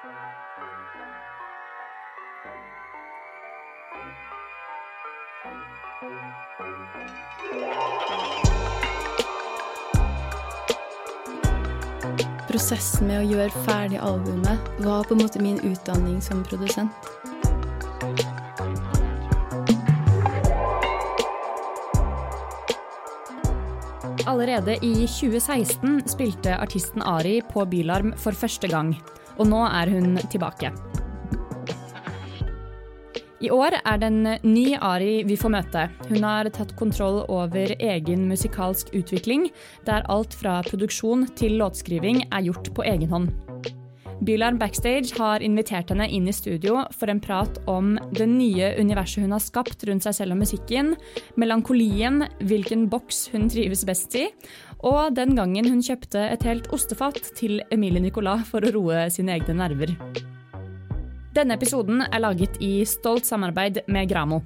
Prosessen med å gjøre ferdig albumet var på en måte min utdanning som produsent. Allerede i 2016 spilte artisten Ari på Bylarm for første gang, og nå er hun tilbake. I år er det en ny Ari vi får møte. Hun har tatt kontroll over egen musikalsk utvikling, der alt fra produksjon til låtskriving er gjort på egen hånd. Bylarm Backstage har invitert henne inn i studio for en prat om det nye universet hun har skapt rundt seg selv og musikken, melankolien, hvilken boks hun trives best i, og den gangen hun kjøpte et helt ostefat til Emilie Nicolas for å roe sine egne nerver. Denne episoden er laget i stolt samarbeid med Gramo.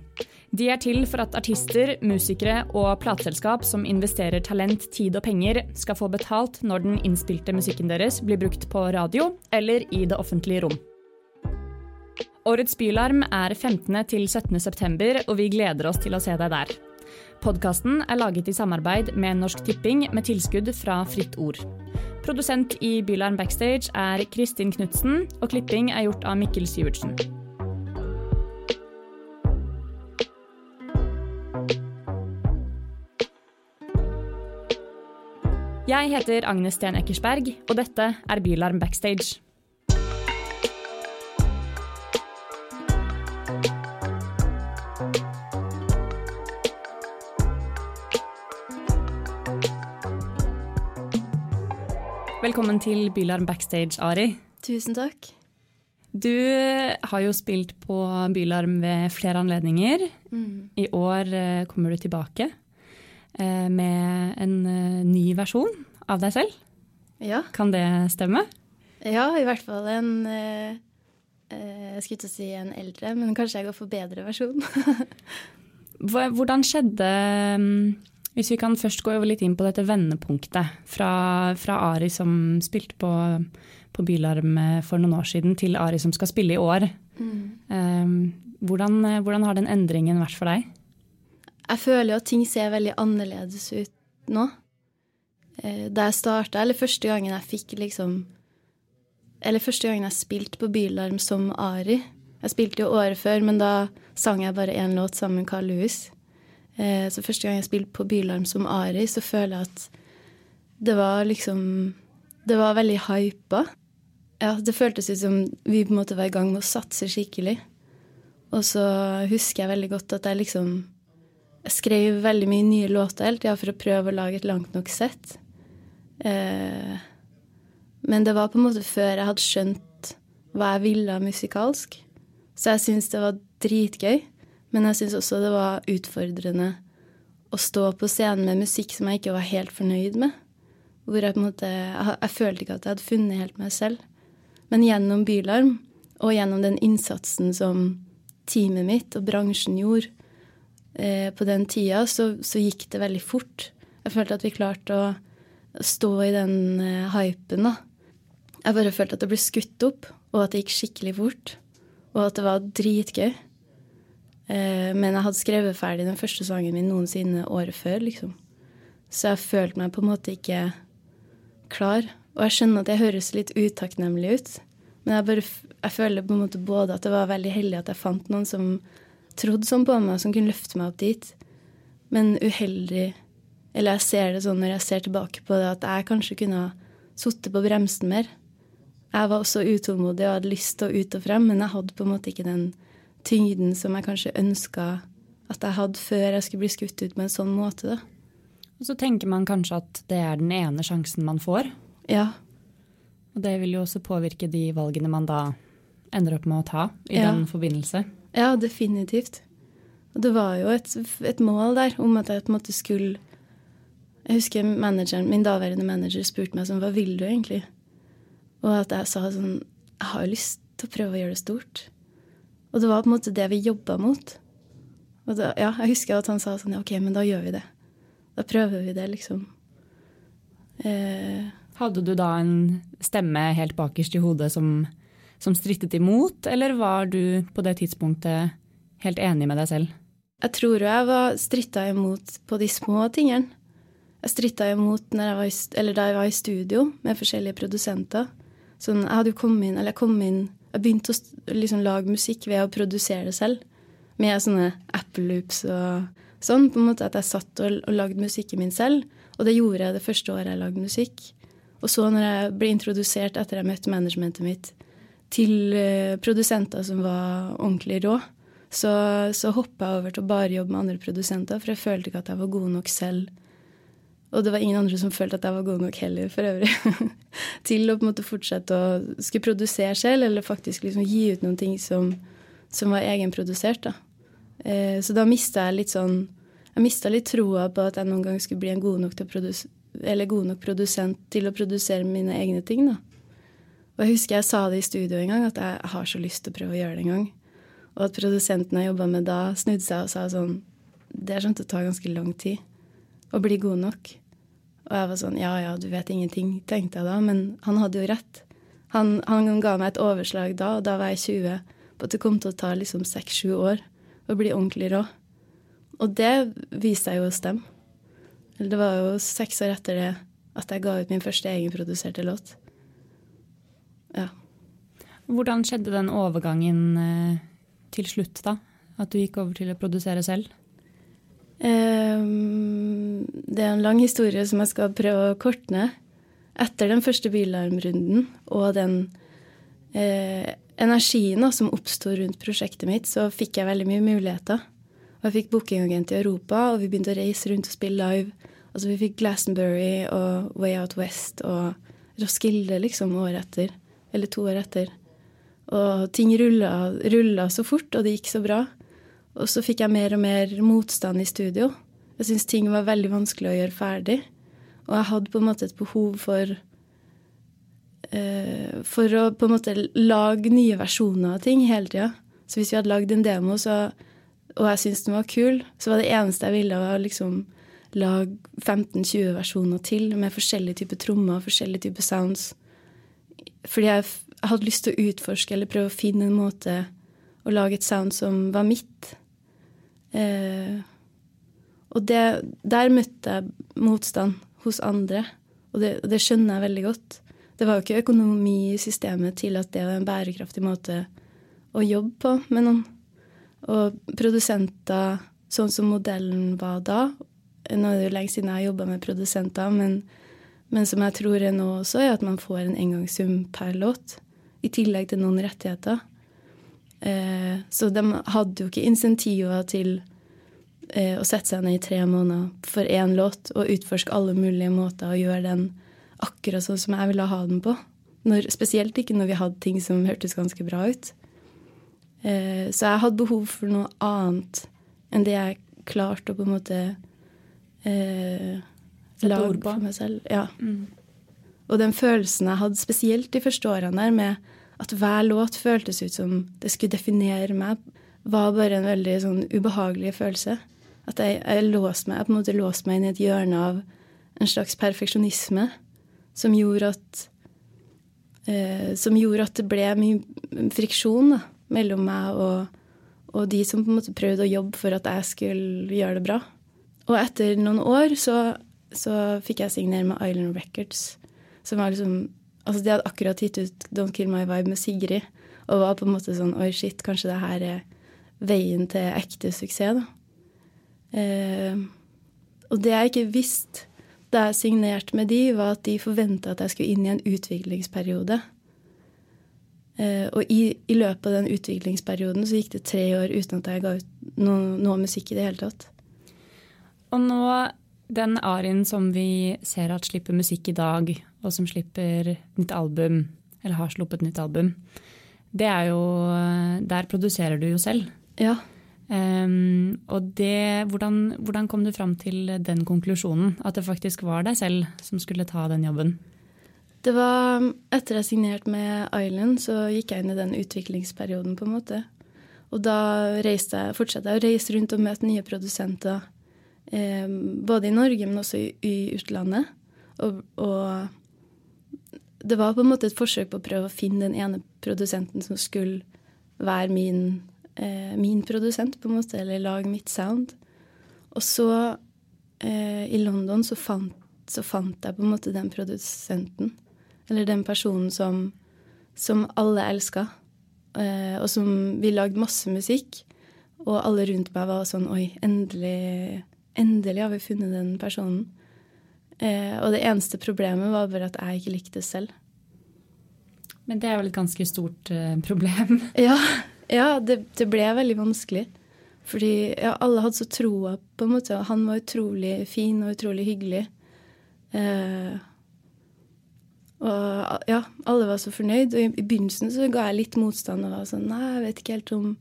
De er til for at artister, musikere og plateselskap som investerer talent, tid og penger, skal få betalt når den innspilte musikken deres blir brukt på radio eller i det offentlige rom. Årets Bylarm er 15. til 17. september, og vi gleder oss til å se deg der. Podkasten er laget i samarbeid med Norsk Tipping med tilskudd fra Fritt Ord. Produsent i Bylarm Backstage er Kristin Knutsen, og klipping er gjort av Mikkel Syvertsen. Jeg heter Agnes Sten Eckersberg, og dette er Bylarm Backstage. Velkommen til Bylarm Backstage, Ari. Tusen takk. Du har jo spilt på Bylarm ved flere anledninger. Mm. I år eh, kommer du tilbake eh, med en eh, ny versjon av deg selv. Ja. Kan det stemme? ja, i hvert fall en eh, eh, Jeg skulle å si en eldre, men kanskje jeg går for bedre versjon. Hvordan skjedde mm, Hvis vi kan først gå litt inn på dette vendepunktet fra, fra Ari som spilte på, på Bylarm eh, for noen år siden, til Ari som skal spille i år. Eh, Hvordan, eh, hvordan har den endringen vært for deg? Jeg føler jo at ting ser veldig annerledes ut nå. Eh, Da jeg starta, eller første gangen jeg fikk liksom Eller første gangen jeg spilte på Bylarm som Ari Jeg spilte jo året før, men da sang jeg bare én låt sammen med Carl Louis. Eh, Så første gang jeg spilte på Bylarm som Ari, så føler jeg at det var liksom Det var veldig hypa. Ja, det føltes ut som vi på en måte var i gang med å satse skikkelig. Og så husker jeg veldig godt at jeg liksom jeg skrev veldig mye nye låter hele tida for å prøve å lage et langt nok sett. Eh, men det var på en måte før jeg hadde skjønt hva jeg ville musikalsk. Så jeg syntes det var dritgøy, men jeg syns også det var utfordrende å stå på scenen med musikk som jeg ikke var helt fornøyd med. Hvor jeg på en måte Jeg, jeg følte ikke at jeg hadde funnet helt meg selv. Men gjennom Bylarm, og gjennom den innsatsen som teamet mitt og bransjen gjorde, eh, på den tida, så, så gikk det veldig fort. Jeg følte at vi klarte å stå i den eh, hypen, da. Jeg bare følte at det ble skutt opp, og at det gikk skikkelig fort. Og at det var dritgøy. Eh, men jeg hadde skrevet ferdig den første sangen min noensinne året før, liksom. Så jeg følte meg på en måte ikke klar. Og jeg skjønner at jeg høres litt utakknemlig ut. Men jeg, bare, jeg føler på en måte både at det var veldig heldig at jeg fant noen som trodde sånn på meg, som kunne løfte meg opp dit. Men uheldig Eller jeg ser det sånn når jeg ser tilbake på det, at jeg kanskje kunne ha sittet på bremsen mer. Jeg var også utålmodig og hadde lyst til å ut og frem, men jeg hadde på en måte ikke den tyngden som jeg kanskje ønska at jeg hadde før jeg skulle bli skutt ut på en sånn måte. da. Og så tenker man kanskje at det er den ene sjansen man får. Ja, Og det vil jo også påvirke de valgene man da ender opp med å ta i Ja. den forbindelse. Ja, definitivt. Og det var jo et, et mål der om at jeg på en måte skulle Jeg husker min daværende manager spurte meg sånn Hva vil du egentlig? Og at jeg sa sånn Jeg har lyst til å prøve å gjøre det stort. Og det var på en måte det vi jobba mot. Og da, ja, jeg husker at han sa sånn Ja, OK, men da gjør vi det. Da prøver vi det, liksom. Eh, Hadde du da en stemme helt bakerst i hodet som som strittet imot, eller var du på det tidspunktet helt enig med deg selv? Jeg tror jo jeg var stritta imot på de små tingene. Jeg stritta imot jeg var da jeg var i studio med forskjellige produsenter. Sånn, jeg hadde jo kommet inn, eller jeg kom inn Jeg begynte å liksom, lage musikk ved å produsere det selv. Med sånne Apple loops og sånn. På en måte At jeg satt og, og lagde musikken min selv. Og det gjorde jeg det første året jeg lagde musikk. Og så når jeg ble introdusert etter jeg møtte managementet mitt til uh, produsenter som var ordentlig rå, så, så hoppa jeg over til å bare jobbe med andre produsenter, for jeg følte ikke at jeg var god nok selv. Og det var ingen andre som følte at jeg var god nok heller, for øvrig. til å på en måte fortsette å skulle produsere selv, eller faktisk liksom gi ut noen ting som, som var egenprodusert. da. Eh, så da mista jeg litt sånn Jeg mista litt troa på at jeg noen gang skulle bli en god nok, god nok produsent til å produsere mine egne ting. da. Og jeg husker jeg sa det i studio en gang, at jeg har så lyst til å prøve å gjøre det en gang. Og at produsenten jeg jobba med da, snudde seg og sa sånn Det er sånn at det tar ganske lang tid å bli god nok. Og jeg var sånn Ja ja, du vet ingenting, tenkte jeg da. Men han hadde jo rett. Han, han ga meg et overslag da, og da var jeg 20, på at det kom til å ta liksom seks-sju år å bli ordentlig rå. Og det viste seg jo å stemme. Det var jo seks år etter det at jeg ga ut min første egenproduserte låt. Ja. Hvordan skjedde den overgangen? Eh, til slutt, da? At du gikk over til å produsere selv? Um, det er en lang historie som jeg skal prøve å korte ned. Etter den første bilarmrunden og den eh, energien som oppsto rundt prosjektet mitt, så fikk jeg veldig mye muligheter. Og jeg fikk bookingagent i Europa, og vi begynte å reise rundt og spille live. Altså Vi fikk Glastonbury og Way Out West og Roskilde liksom året etter. Eller to år etter. Og ting rulla, så fort, og det gikk så bra. Og så fikk jeg mer og mer motstand i studio. Jeg syntes ting var veldig vanskelig å gjøre ferdig. Og jeg hadde på en måte et behov for uh, For å på en måte lage nye versjoner av ting hele tida. Så hvis vi hadde lagd en demo, så, og jeg syntes den var kul, så var det eneste jeg ville, var liksom lage 15-20 versjoner til med forskjellige typer trommer, forskjellige typer sounds. Fordi jeg jeg hadde lyst til å utforske eller prøve å finne en måte å lage et sound som var mitt. Eh, og det, der møtte jeg motstand hos andre, og det, det, skjønner jeg veldig godt. Det var jo ikke økonomi i systemet til at det var en bærekraftig måte å jobbe på med noen. Og produsenter sånn som modellen var da Nå er det jo lenge siden jeg har jobba med produsenter, men, men, som jeg tror er nå også, er at man får en engangssum per låt i tillegg til noen rettigheter. Eh, så de hadde jo ikke insentiver til eh, å sette seg ned i tre måneder for én låt og utforske alle mulige måter å gjøre den akkurat sånn som jeg ville ha den på. Når, spesielt ikke når vi hadde ting som hørtes ganske bra ut. Eh, så jeg hadde behov for noe annet enn det jeg klarte å på en måte eh, lage for meg selv. Ja. Mm. Og den følelsen jeg hadde spesielt de første årene der med at hver låt føltes ut som det skulle definere meg, var bare en veldig sånn ubehagelig følelse. At jeg, jeg låste meg, jeg på en måte låste meg inn i et hjørne av en slags perfeksjonisme som gjorde at eh, Som gjorde at det ble mye friksjon da, mellom meg og, og, de som på en måte prøvde å jobbe for at jeg skulle gjøre det bra. Og etter noen år så, så fikk jeg signere med Island Records, som var liksom Altså, de hadde akkurat gitt ut Don't Kill My Vibe med Sigrid, og var på en måte sånn Oi, shit, kanskje det her er veien til ekte suksess, da. Eh, og det jeg ikke visste da jeg signerte med de, var at de forventa at jeg skulle inn i en utviklingsperiode. Eh, og i, i, løpet av den utviklingsperioden så gikk det tre år uten at jeg ga ut noe, noe musikk i det hele tatt. Og nå, den Arin som vi ser at slipper musikk i dag, og som slipper nytt album, eller har sluppet nytt album, det er jo Der produserer du jo selv. Ja. Um, og det, hvordan, hvordan, kom du fram til den konklusjonen? At det faktisk var deg selv som skulle ta den jobben? Det var Etter jeg signerte med Island, så gikk jeg inn i den utviklingsperioden, på en måte. Og da jeg, fortsatte jeg å reise rundt og møte nye produsenter. Eh, både i Norge, men også i, i utlandet. Og, og det var på en måte et forsøk på å prøve å finne den ene produsenten som skulle være min, eh, min produsent, på en måte, eller lage mitt sound. Og så, eh, i London, så fant, så fant, jeg på en måte den produsenten. Eller den personen som, som alle elska, eh, og som Vi lagde masse musikk, og alle rundt meg var sånn Oi, endelig, endelig har vi funnet den personen. Eh, og det eneste problemet var bare at jeg ikke likte det selv. Men det er vel et ganske stort eh, problem? ja, ja det, det, ble veldig vanskelig. Fordi ja, alle hadde så troa på en måte. Han var utrolig fin og utrolig hyggelig. Eh, og ja, alle var så fornøyd. Og i, i, begynnelsen så ga jeg litt motstand og var sånn Nei, jeg vet ikke helt om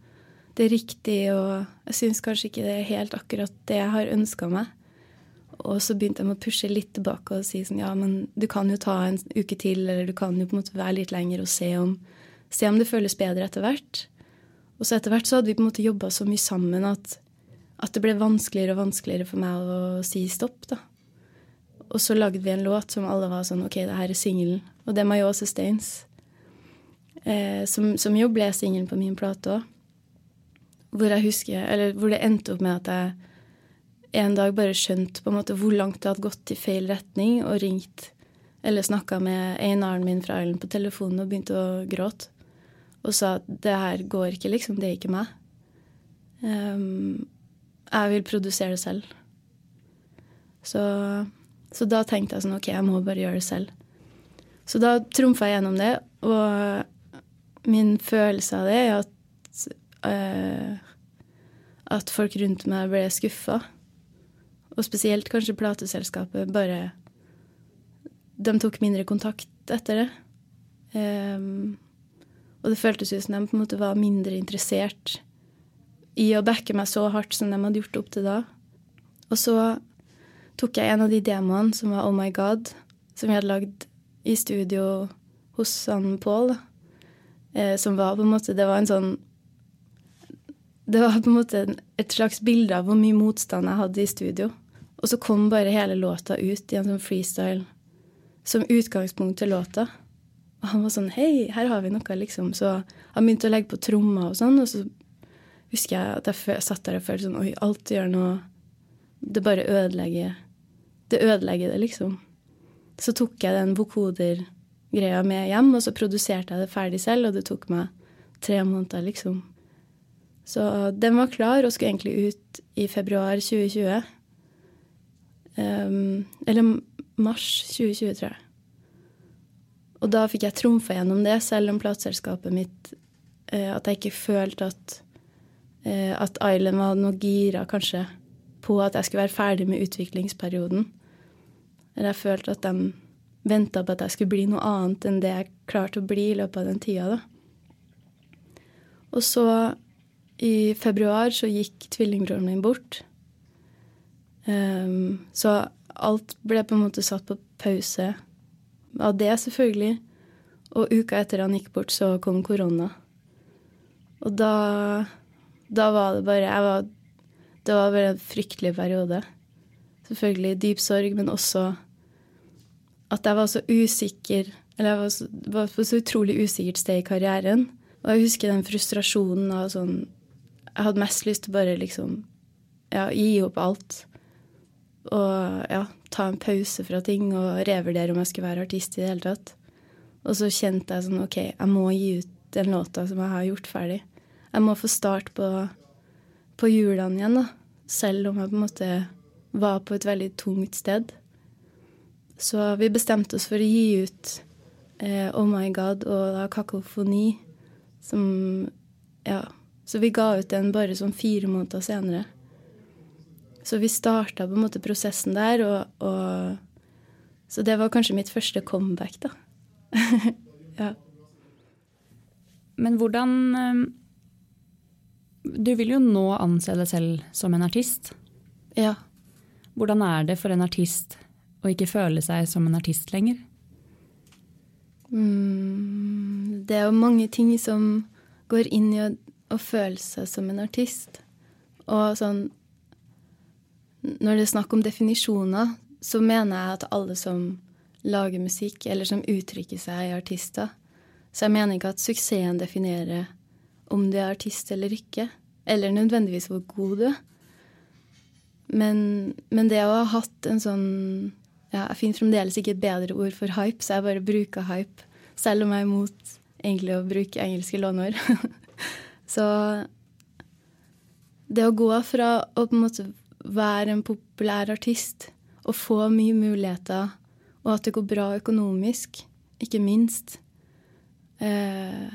det er riktig, og jeg syns kanskje ikke det er helt akkurat det jeg har ønska meg. Og så begynte jeg å pushe litt tilbake og si sånn ja, men du kan jo ta en uke til, eller du kan jo på en måte være litt lenger og se om, se om det føles bedre etter hvert. Og så etter hvert så hadde vi på en måte jobba så mye sammen at, at, det ble vanskeligere og vanskeligere for meg å si stopp, da. Og så lagde vi en låt som alle var sånn OK, det her er singelen. Og det er My Sustains. Eh, som, som, jo ble singelen på min plate òg. Hvor jeg husker Eller hvor det endte opp med at jeg en dag bare skjønt på en måte hvor langt det hadde gått i feil retning, og ringt eller snakka med einaren min fra Island på telefonen og begynte å gråte. Og sa at det her går ikke, liksom. Det er ikke meg. Um, jeg vil produsere det selv. Så, så, da tenkte jeg sånn OK, jeg må bare gjøre det selv. Så da trumfa jeg gjennom det, og min følelse av det er at uh, at folk rundt meg ble skuffa. Og spesielt kanskje plateselskapet bare De tok mindre kontakt etter det. Um, og det føltes ut som de på en måte var mindre interessert i å backe meg så hardt som de hadde gjort opp til da. Og så tok jeg en av de demoene som var Oh My God, som vi hadde lagd i studio hos han Pål. Eh, som var på en måte Det var en sånn Det var på en måte et slags bilde av hvor mye motstand jeg hadde i studio. Og så kom bare hele låta ut i en sånn freestyle som utgangspunkt til låta. Og han var sånn Hei, her har vi noe, liksom. Så han begynte å legge på trommer og sånn, og så husker jeg at jeg satt der og følte sånn Oi, alt gjør noe Det bare ødelegger Det ødelegger det, liksom. Så tok jeg den vokoder-greia med hjem, og så produserte jeg det ferdig selv, og det tok meg tre måneder, liksom. Så den var klar og skulle egentlig ut i februar 2020. Um, eller mars 2020, tror jeg. Og da fikk jeg trumfa gjennom det, selv om plateselskapet mitt uh, At jeg ikke følte at, uh, at Island var noe gira, kanskje, på at jeg skulle være ferdig med utviklingsperioden. Eller jeg følte at de venta på at jeg skulle bli noe annet enn det jeg klarte å bli i løpet av den tida. da. Og så, i februar, så gikk tvillingbroren min bort. Um, så alt ble på en måte satt på pause av det, selvfølgelig. Og uka etter han gikk bort, så kom korona. Og da, da var det bare jeg var, Det var bare en fryktelig periode. Selvfølgelig dyp sorg, men også at jeg var så usikker Eller jeg var, så, var på så utrolig usikkert sted i karrieren. Og jeg husker den frustrasjonen av sånn Jeg hadde mest lyst til bare liksom ja, gi opp alt og ja, ta en pause fra ting og revurdere om jeg skulle være artist i det hele tatt. Og så kjente jeg sånn OK, jeg må gi ut den låta som jeg har gjort ferdig. Jeg må få start på, på hjulene igjen, da. Selv om jeg på en måte var på et veldig tungt sted. Så vi bestemte oss for å gi ut eh, Oh My God og da Kakofoni, som Ja. Så vi ga ut den bare sånn fire måneder senere. Så vi starta på en måte prosessen der, og, og, Så det var kanskje mitt første comeback, da. ja. Men hvordan eh, Du vil jo nå anse deg selv som en artist. Ja. Hvordan er det for en artist å ikke føle seg som en artist lenger? Mm, det er jo mange ting som går inn i å, å føle seg som en artist. Og sånn når det er snakk om definisjoner, så mener jeg at alle som lager musikk, eller som uttrykker seg i artister. Så jeg mener ikke at suksessen definerer om du er artist eller ikke, eller nødvendigvis hvor god du er. Men, men det å ha hatt en sånn ja, Jeg finner fremdeles ikke et bedre ord for hype, så jeg bare bruker hype. Selv om jeg er imot egentlig å bruke engelske låneord. så det å gå fra å på en måte være en populær artist og få mye muligheter, og at det går bra økonomisk, ikke minst eh,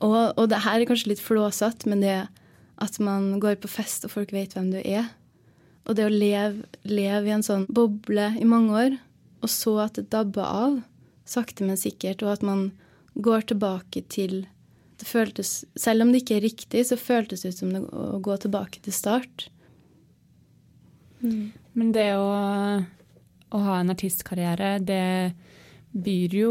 og, og, det her er kanskje litt flåsatt, men det at man går på fest og folk vet hvem du er, og det å leve, leve, i en sånn boble i mange år, og så at det dabber av, sakte, men sikkert, og at man går tilbake til det føltes, Selv om det ikke er riktig, så føltes det ut som det, å gå tilbake til start. Mm. Men det å, å, ha en artistkarriere, det byr jo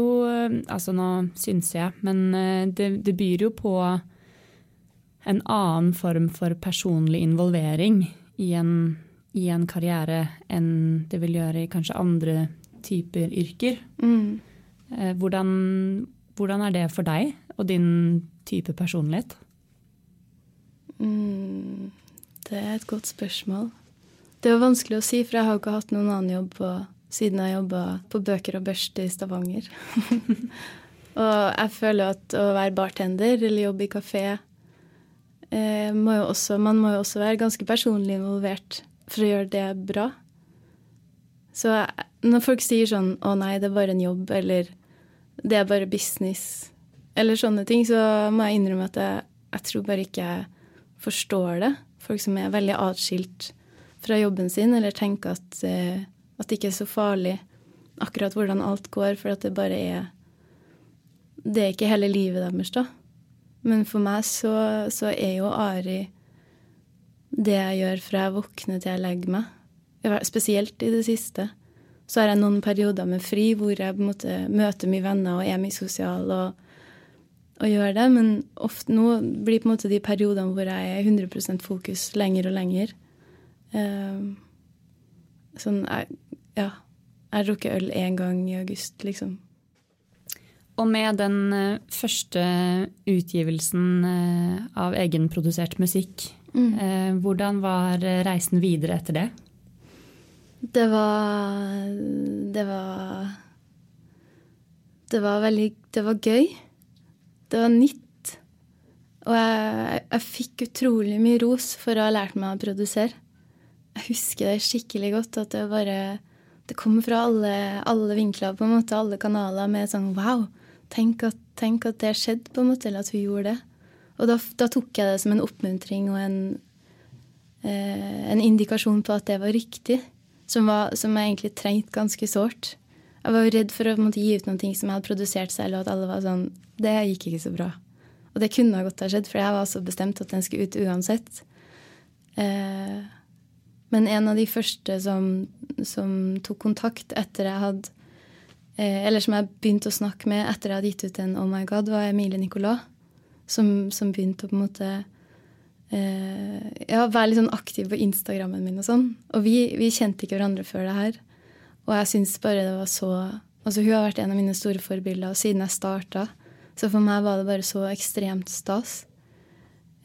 Altså nå syns jeg, men eh, det, det byr jo på en annen form for personlig involvering i en i en karriere enn det vil gjøre i kanskje andre typer yrker. Mm. Eh, hvordan, hvordan, er det for deg og din type personlighet? Mm, det er et godt spørsmål. Det er vanskelig å si, for jeg har ikke hatt noen annen jobb på, siden jeg jobba på Bøker og Børst i Stavanger. og jeg føler at å være bartender eller jobbe i kafé eh, må også, Man må jo også være ganske personlig involvert for å gjøre det bra. Så når folk sier sånn 'Å nei, det er bare en jobb', eller 'Det er bare business', eller sånne ting, så må jeg innrømme at jeg, jeg tror bare ikke jeg forstår det. Folk som er veldig atskilt fra jobben sin, eller tenker at, eh, at det ikke er så farlig akkurat hvordan alt går, for at det bare er Det er ikke hele livet deres, da. Men for meg så, så er jo Ari det jeg gjør fra jeg våkner til jeg legger meg. Spesielt i det siste. Så har jeg noen perioder med fri hvor jeg på en måte møter mye venner og er mye sosial og, og gjør det. Men ofte nå blir på en måte de periodene hvor jeg er 100% fokus lenger og lenger. Uh, sånn jeg, Ja. Jeg drukket øl én gang i august, liksom. Og med den eh, første utgivelsen eh, av egenprodusert musikk Mm. Eh, hvordan var reisen videre etter det? Det var Det var Det var veldig Det var gøy. Det var nytt. Og jeg, jeg fikk utrolig mye ros for å ha lært meg å produsere. Jeg husker det skikkelig godt, at det bare Det kom fra alle, alle vinkler, på en måte, alle kanaler, med sånn wow, tenk at, tenk at det skjedde, på en måte, eller at hun gjorde det. Og da, da, tok jeg det som en oppmuntring og en, eh, en indikasjon på at det var riktig. Som, var, som jeg egentlig trengte ganske sårt. Jeg var redd for å måtte, gi ut noen ting som jeg hadde produsert selv, og at alle var sånn Det gikk ikke så bra. Og det kunne godt ha skjedd, for jeg var så bestemt at den skulle ut uansett. Eh, men en av de første som, som tok kontakt etter jeg hadde eh, Eller som jeg begynte å snakke med etter jeg hadde gitt ut en Oh My God, var Emilie Nicolas som, som begynte å på en måte eh, ja, være litt sånn aktiv på Instagrammen min og sånn. Og vi, vi, kjente ikke hverandre før det her. Og jeg syns bare det var så Altså hun har vært en av mine store forbilder siden jeg starta. Så for meg var det bare så ekstremt stas.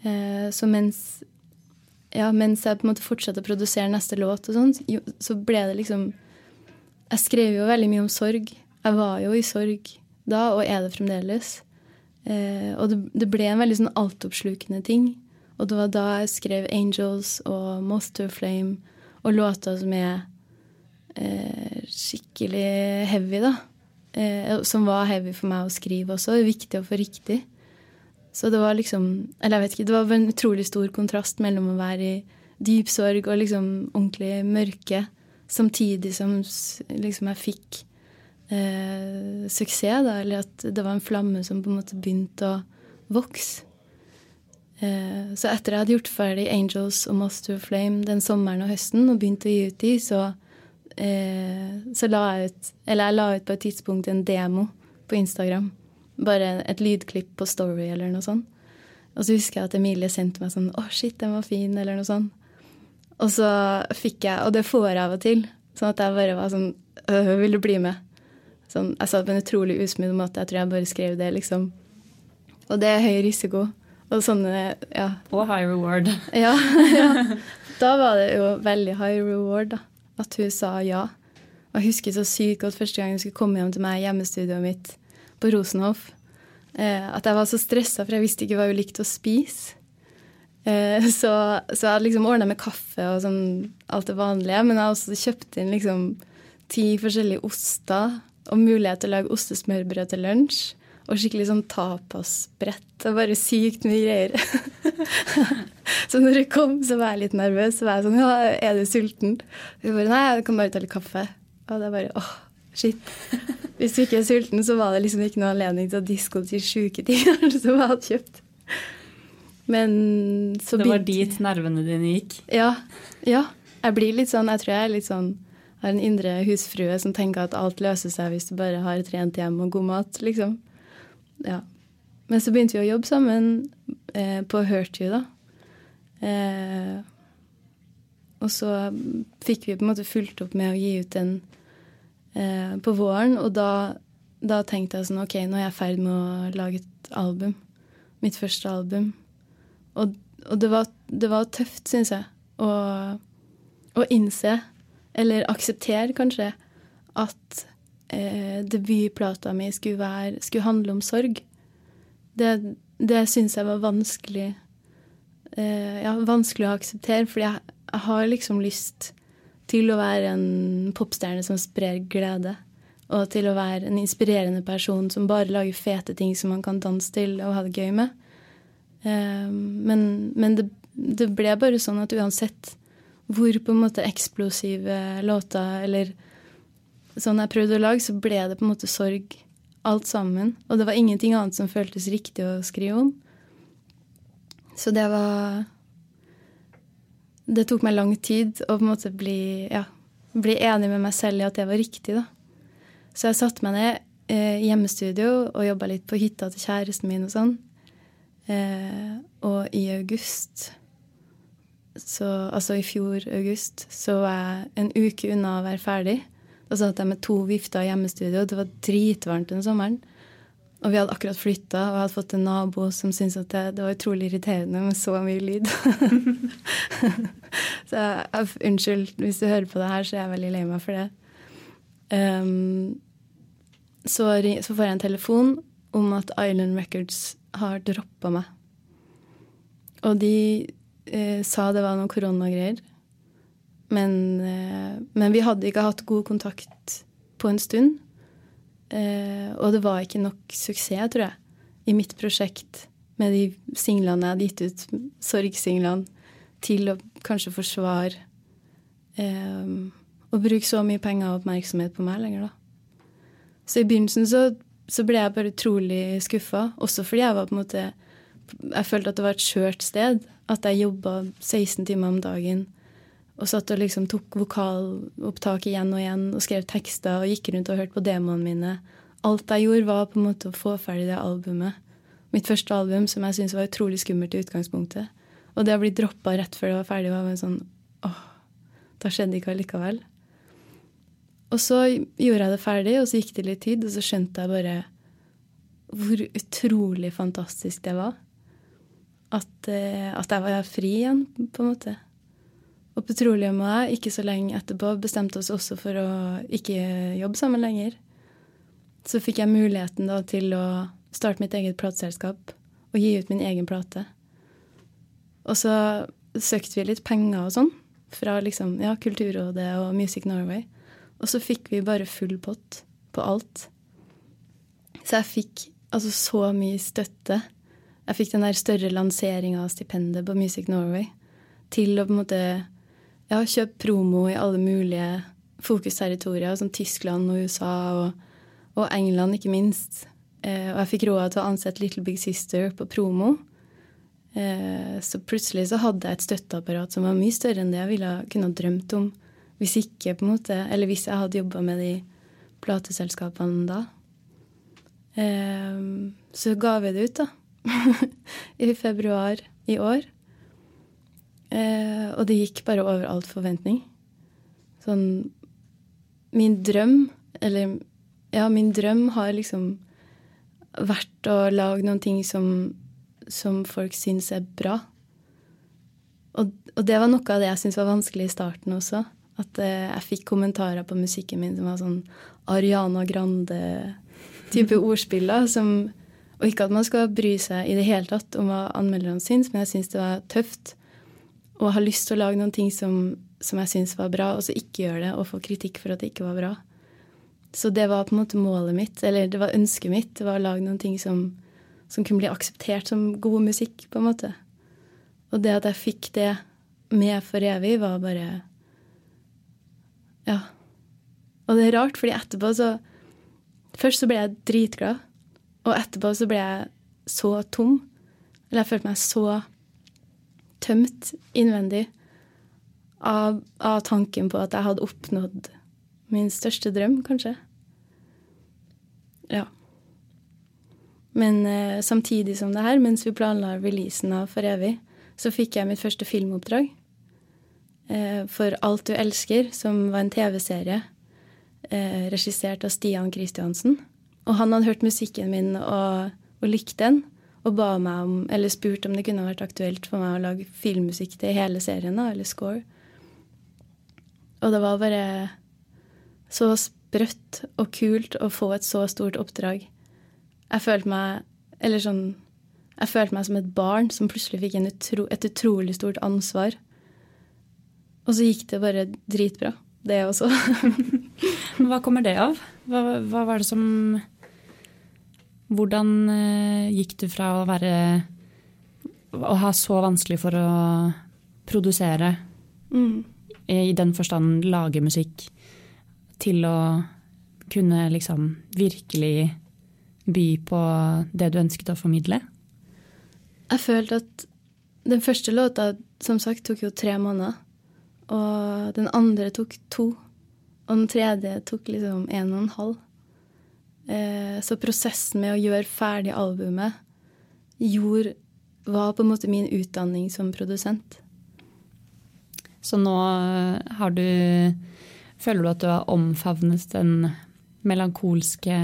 Eh, så mens ja, mens jeg på en måte fortsatte å produsere neste låt, og sånt, så ble det liksom Jeg skrev jo veldig mye om sorg. Jeg var jo i sorg da, og er det fremdeles. Eh, og det, det, ble en veldig sånn altoppslukende ting. Og det var da jeg skrev 'Angels' og 'Moth to Flame' og låter som er eh, skikkelig heavy, da. Eh, som var heavy for meg å skrive også. Viktig å få riktig. Så det var liksom Eller jeg vet ikke, det var en utrolig stor kontrast mellom å være i dyp sorg og liksom ordentlig mørke, samtidig som liksom jeg fikk eh, suksess, da, eller at det var en flamme som på en måte begynte å vokse. Eh, så etter jeg hadde gjort ferdig Angels og Master of Flame den sommeren og høsten og begynte å gi ut de, så, eh, så la jeg ut Eller jeg la ut på et tidspunkt en demo på Instagram. Bare et lydklipp på Story eller noe sånt. Og så husker jeg at Emilie sendte meg sånn 'Å, shit, den var fin', eller noe sånt. Og så fikk jeg Og det får jeg av og til. Sånn at jeg bare var sånn «Øh, 'Vil du bli med?' Sånn, jeg sa det på en utrolig usmidd måte. Jeg tror jeg bare skrev det, liksom. Og det er høy risiko. Og sånne, ja. Og high reward. Ja, ja. Da var det jo veldig high reward, da. At hun sa ja. Og jeg husker så sykt godt første gang hun skulle komme hjem til meg i hjemmestudioet mitt på Rosenhoff. Eh, at jeg var så stressa, for jeg visste ikke hva hun likte å spise. Eh, så, så, jeg hadde liksom ordna med kaffe og sånn alt det vanlige. Men jeg også kjøpt inn liksom ti forskjellige oster og mulighet til å lage ostesmørbrød til lunsj. Og skikkelig sånn tapasbrett. Og bare sykt mye greier. så når det kom, så var jeg litt nervøs. Så var jeg sånn Ja, er du sulten? Hun bare Nei, jeg kan bare ta litt kaffe. Og det er bare åh, shit. Hvis du ikke er sulten, så var det liksom ikke noe anledning til å disko til sjuke ting som jeg hadde kjøpt. Men så Det var dit nervene dine gikk? Ja. Ja. Jeg blir litt sånn Jeg tror jeg er litt sånn har en indre husfrue som tenker at alt løser seg hvis du bare har et rent hjem og god mat, liksom. Ja. Men så begynte vi å jobbe sammen eh, på Hurt You, da. Eh, og så fikk vi på en måte fulgt opp med å gi ut den eh, på våren, og da, da, tenkte jeg sånn OK, nå er jeg i ferd med å lage et album. Mitt første album. Og, og det, var, det, var, tøft, syns jeg, å, å innse eller akseptere, kanskje, at eh, debutplata mi skulle, være, skulle, handle om sorg. Det, det syns jeg var vanskelig eh, ja, vanskelig å akseptere, fordi jeg, jeg, har liksom lyst til å være en popstjerne som sprer glede. Og til å være en inspirerende person som bare lager fete ting som man kan danse til og ha det gøy med. Eh, men, men det, det ble bare sånn at uansett hvor på en måte eksplosive låter eller sånn jeg prøvde å lage, så ble det på en måte sorg alt sammen. Og det var ingenting annet som føltes riktig å skrive om. Så det var Det tok meg lang tid å på en måte bli, ja, bli enig med meg selv i at det var riktig, da. Så jeg satte meg ned eh, i hjemmestudio og jobba litt på hytta til kjæresten min og sånn. Eh, og i august så, altså i fjor august, så var jeg en uke unna å være ferdig. Da satt jeg med to vifter i hjemmestudio. Det var dritvarmt den sommeren. Og vi hadde akkurat flytta, og jeg hadde fått en nabo som syntes at det, det var utrolig irriterende med så mye lyd. så jeg, unnskyld, hvis du hører på det her, så er jeg veldig lei meg for det. Um, så, så, får jeg en telefon om at Island Records har droppa meg. Og de eh, sa det var noen koronagreier. Men, eh, men, vi hadde ikke hatt god kontakt på en stund. Eh, og det var ikke nok suksess, tror jeg, i mitt prosjekt med de singlene jeg hadde gitt ut, sorgsinglene, til å kanskje forsvare eh, og bruke så mye penger og oppmerksomhet på meg lenger, da. Så i begynnelsen så, så ble jeg bare utrolig skuffa, også fordi jeg var på en måte Jeg følte at det var et skjørt sted. At jeg jobba 16 timer om dagen og satt og liksom tok vokalopptak igjen og igjen og skrev tekster og gikk rundt og hørte på demoene mine. Alt jeg gjorde, var på en måte å få ferdig det albumet. Mitt første album, som jeg syntes var utrolig skummelt i utgangspunktet. Og det å bli droppa rett før det var ferdig, var en sånn åh, da skjedde ikke allikevel. Og så gjorde jeg det ferdig, og så gikk det litt tid, og så skjønte jeg bare hvor utrolig fantastisk det var at, eh, at, jeg var fri igjen, på en måte. Og Petroleum og jeg, ikke så lenge etterpå, bestemte oss også for å ikke jobbe sammen lenger. Så fikk jeg muligheten da til å starte mitt eget plateselskap og gi ut min egen plate. Og så søkte vi litt penger og sånn fra liksom, ja, Kulturrådet og Music Norway. Og så fikk vi bare full pott på alt. Så jeg fikk altså så mye støtte jeg fikk den der større lanseringa av stipendet på Music Norway til å på en måte ja, kjøpe promo i alle mulige fokusterritorier, som Tyskland og USA og, og England, ikke minst. Eh, og jeg fikk råd til å ansette Little Big Sister på promo. Eh, så plutselig så hadde jeg et støtteapparat som var mye større enn det jeg ville kunne ha drømt om hvis ikke på en måte, eller hvis jeg hadde jobba med de plateselskapene da. Eh, så ga vi det ut, da. i februar i år. Eh, og det gikk bare over all forventning. Sånn Min drøm, eller Ja, min drøm har liksom vært å lage noen ting som, som folk syns er bra. Og, og, det var noe av det jeg syntes var vanskelig i starten også. At eh, jeg fikk kommentarer på musikken min som var sånn Ariana Grande-type ordspill. Som, og ikke at man skal bry seg i det hele tatt om hva anmelderne syns, men jeg syns det var tøft. Og har lyst til å lage noen ting som, som jeg syns var bra, og så ikke gjøre det og få kritikk for at det ikke var bra. Så det var på en måte målet mitt, eller det var ønsket mitt. Det var å lage noen ting som, som kunne bli akseptert som god musikk, på en måte. Og det at jeg fikk det med for evig, var bare Ja. Og det er rart, fordi etterpå så Først så ble jeg dritglad, og etterpå så ble jeg så tom. Eller jeg følte meg så tømt innvendig av, av tanken på at jeg hadde oppnådd min største drøm, kanskje. Ja. Men eh, samtidig som det her, mens vi planla releasen av For evig, så fikk jeg mitt første filmoppdrag. Eh, for Alt du elsker, som var en TV-serie eh, regissert av Stian Kristiansen. Og han hadde hørt musikken min og, og likte den, og ba meg om, eller spurte om det kunne vært aktuelt for meg å lage filmmusikk til hele serien, da, eller score. Og det var bare så sprøtt og kult å få et så stort oppdrag. Jeg følte meg Eller sånn Jeg følte meg som et barn som plutselig fikk utro, et utrolig stort ansvar. Og så gikk det bare dritbra, det også. hva kommer det av? Hva, hva var det som Hvordan uh, gikk du fra å være Å ha så vanskelig for å produsere, mm. i den forstand lage musikk, til å kunne liksom virkelig by på det du ønsket å formidle? Jeg følte at den første låta som sagt tok jo tre måneder. Og den andre tok to. Og den tredje tok liksom en og en halv. Eh, så prosessen med å gjøre ferdig albumet gjorde, var på en måte min utdanning som produsent. Så nå har du Føler du at du har omfavnet den melankolske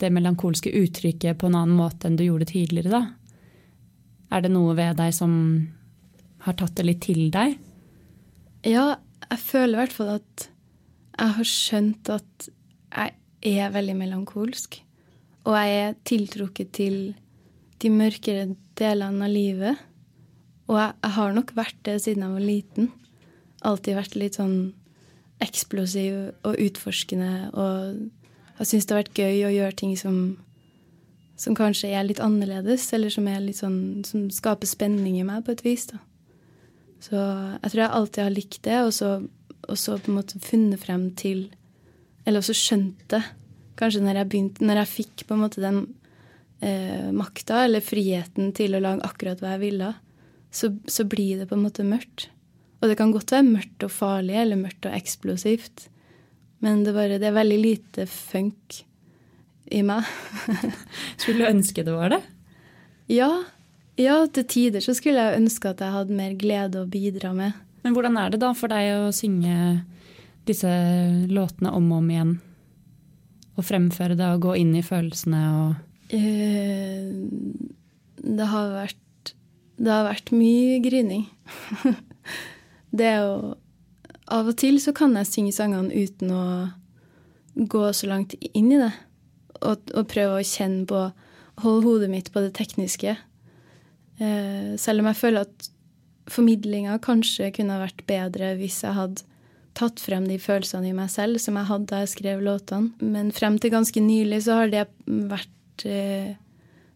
det melankolske uttrykket på en annen måte enn du gjorde tidligere, da? Er det noe ved deg som har tatt det litt til deg? Ja, jeg føler i hvert fall at jeg har skjønt at jeg er veldig melankolsk. Og jeg er tiltrukket til de mørkere delene av livet. Og jeg, har nok vært det siden jeg var liten. Alltid vært litt sånn eksplosiv og utforskende. Og jeg syns det har vært gøy å gjøre ting som, som kanskje er litt annerledes, eller som, sånn, som, skaper spenning i meg på et vis. Da. Så jeg tror jeg alltid har likt det, og så, og så på en måte funnet frem til Eller også skjønte. Kanskje når jeg begynte, når jeg fikk på en måte den eh, makta eller friheten til å lage akkurat hva jeg ville, så, så blir det på en måte mørkt. Og det kan godt være mørkt og farlig eller mørkt og eksplosivt. Men det, bare, det er veldig lite funk i meg. skulle du ønske det var det? Ja. Ja, til tider så skulle jeg ønske at jeg hadde mer glede å bidra med. Men hvordan er det da for deg å synge disse låtene om og om igjen? Å fremføre det og gå inn i følelsene og eh, Det har vært Det har vært mye grining. det er jo Av og til så kan jeg synge sangene uten å gå så langt inn i det. Og, og prøve å kjenne på Holde hodet mitt på det tekniske. Eh, selv om jeg føler at formidlinga kanskje kunne vært bedre hvis jeg hadde tatt frem de følelsene i meg selv som jeg hadde da jeg skrev låtene. Men frem til ganske nylig så har det vært eh,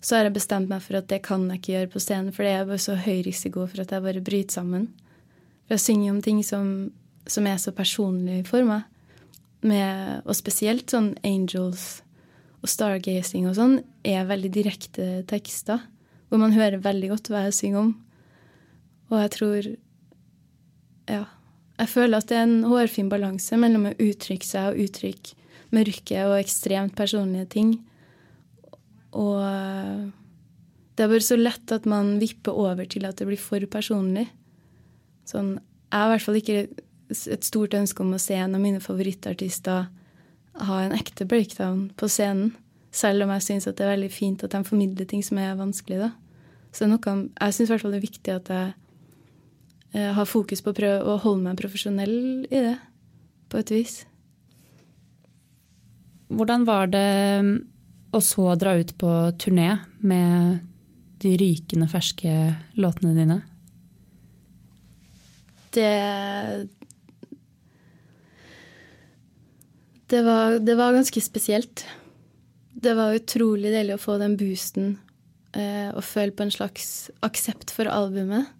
Så har jeg bestemt meg for at det kan jeg ikke gjøre på scenen, for det er bare så høy risiko for at jeg bare bryter sammen. For jeg synger om ting som, som er så personlig for meg. Med, og spesielt sånn angels og stargazing og sånn er veldig direkte tekster. Hvor man hører veldig godt hva jeg synger om. Og jeg tror Ja. Jeg føler at det er en hårfin balanse mellom å uttrykke seg og uttrykke mørke og ekstremt personlige ting. Og det er bare så lett at man vipper over til at det blir for personlig. Sånn, jeg har i hvert fall ikke et stort ønske om å se en av mine favorittartister ha en ekte breakdown på scenen. Selv om jeg syns det er veldig fint at de formidler ting som er vanskelig. da. Så det er noe, jeg syns det er viktig at jeg eh, har fokus på å prøve å holde meg profesjonell i det, på et vis. Hvordan var det mm, å så dra ut på turné med de rykende ferske låtene dine? Det det var, det var, ganske spesielt. Det var utrolig deilig å få den boosten eh, og føle på en slags aksept for albumet.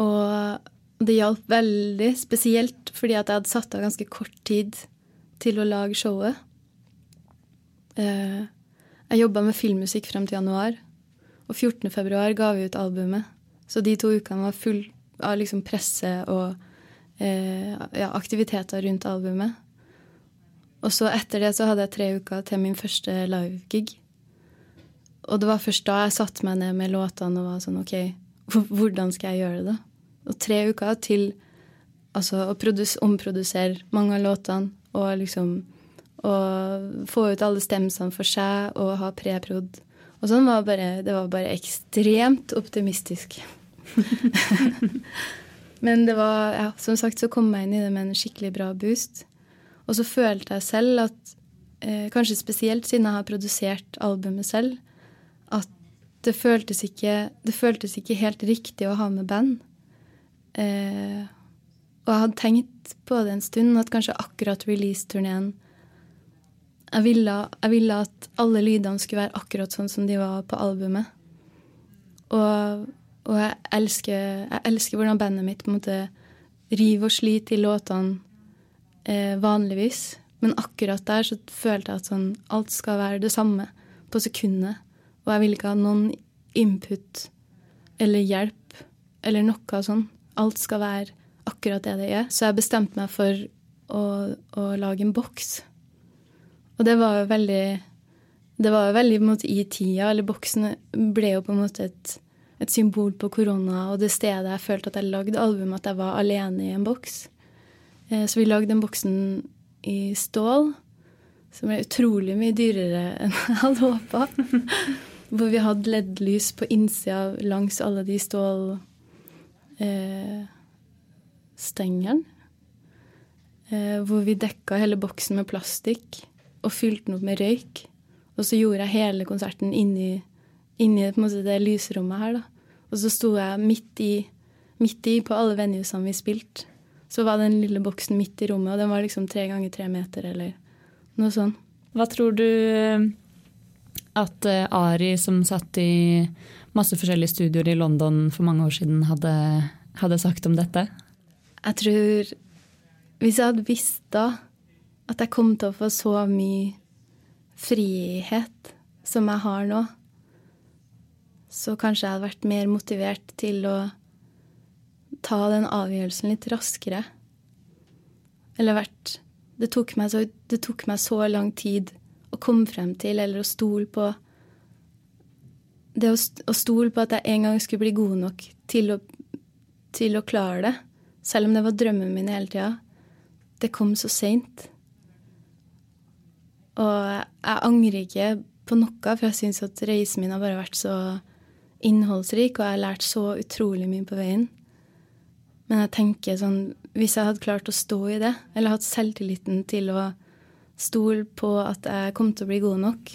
Og det hjalp veldig, spesielt fordi at jeg hadde satt av ganske kort tid til å lage showet. Eh, jeg jobba med filmmusikk frem til januar, og 14. februar ga vi ut albumet. Så de to ukene var full av liksom presse og eh, ja, aktiviteter rundt albumet. Og så etter det så hadde jeg tre uker til min første live-gig. Og det var først da jeg satte meg ned med låtene og var sånn OK, hvordan skal jeg gjøre det? Og tre uker til altså, å omprodusere mange av låtene og liksom og få ut alle stemmene for seg og ha preprod. Og sånn var bare, det var bare ekstremt optimistisk. Men det var, ja, som sagt så kom jeg inn i det med en skikkelig bra boost. Og så følte jeg selv at, eh, kanskje spesielt siden jeg har produsert albumet selv, det føltes ikke, det føltes ikke helt riktig å ha med band. Eh, og jeg hadde tenkt på det en stund, at kanskje akkurat release-turneen jeg jeg ville, at alle lydene skulle være akkurat sånn som de var på albumet. Og, og jeg, elsker, jeg, elsker, hvordan bandet mitt på en måte river og sliter i låtene eh, vanligvis. Men akkurat der så følte jeg at sånn, alt skal være det samme på sekundet. Og jeg vil ikke ha noen input eller hjelp eller noe sånn. Alt skal være akkurat det det er. Så jeg bestemte meg for å, å lage en boks og det var jo veldig Det var jo veldig måte i tida. Eller boksen ble jo på en måte et, et symbol på korona og det stedet jeg følte at jeg lagde albumet, at jeg var alene i en boks. Eh, så vi lagde den boksen i stål, som ble utrolig mye dyrere enn jeg hadde håpa. Hvor vi hadde LED-lys på innsida langs alle de stålstengene. Eh, eh, hvor vi dekka hele boksen med plastikk og fylte den opp med røyk. Og så gjorde jeg hele konserten inni, inni det lysrommet her. da. Og så sto jeg midt i, midt i på alle venuesene vi spilte. Så var den lille boksen midt i rommet, og den var liksom tre ganger tre meter eller noe sånt. Hva tror du eh, at uh, Ari, som satt i masse forskjellige studioer i London for mange år siden, hadde, hadde sagt om dette? Jeg tror Hvis jeg hadde visst da at jeg kom til å få så mye frihet som jeg har nå, så kanskje jeg hadde vært mer motivert til å ta den avgjørelsen litt raskere. Eller vært det tok, så, det tok meg så, lang tid komme frem til, eller å stole på Det å, stole på at jeg en gang skulle bli god nok til å, til å klare det, selv om det var drømmen min hele tida, det kom så seint. Og jeg angrer ikke på noe, for jeg syns at reisen min har bare vært så innholdsrik, og jeg har lært så utrolig mye på veien. Men jeg tenker sånn Hvis jeg hadde klart å stå i det, eller hatt selvtilliten til å stole på at jeg kom til å bli god nok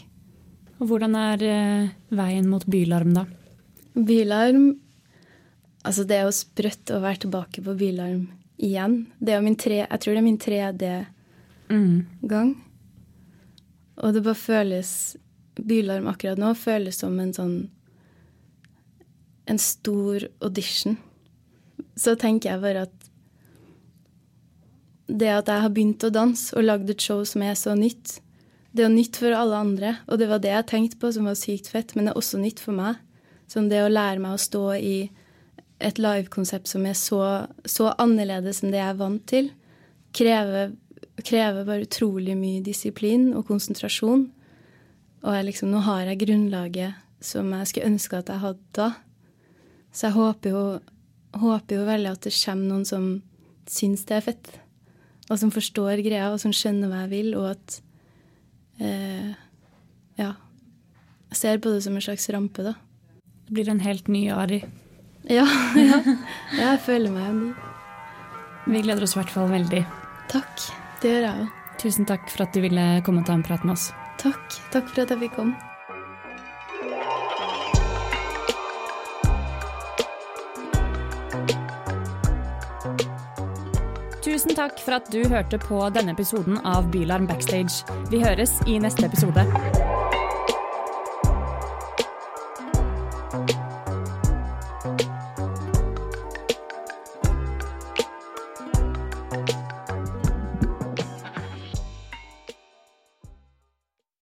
Og Hvordan er eh, veien mot Bylarm, da? Bylarm Altså, det er jo sprøtt å være tilbake på Bylarm igjen. Det er jo min tre, jeg tror det er min tredje mm. gang. Og det bare føles Bylarm akkurat nå føles som en sånn En stor audition. Så tenker jeg bare at det at jeg har begynt å danse og lagd et show som er så nytt, det er nytt for alle andre. Og det var det jeg tenkte på som var sykt fett, men det er også nytt for meg. Som det å lære meg å stå i et livekonsept som er så, så annerledes enn det jeg er vant til, krever krever bare utrolig mye disiplin og konsentrasjon. Og liksom, nå har jeg grunnlaget som jeg skulle ønske at jeg hadde da. Så jeg håper jo, håper jo veldig at det kommer noen som syns det er fett, og som forstår greia, og som skjønner hva jeg vil, og at eh, Ja. Jeg ser på det som en slags rampe, da. Det blir en helt ny Ari. Ja, ja. ja jeg føler meg ny. Vi gleder oss i hvert fall veldig. Takk. Det gjør jeg òg. Tusen takk for at du ville komme og ta en prat med oss. Takk. Takk for at jeg fikk komme. Tusen takk for at du hørte på denne episoden av Bylarm Backstage. Vi høres i neste episode.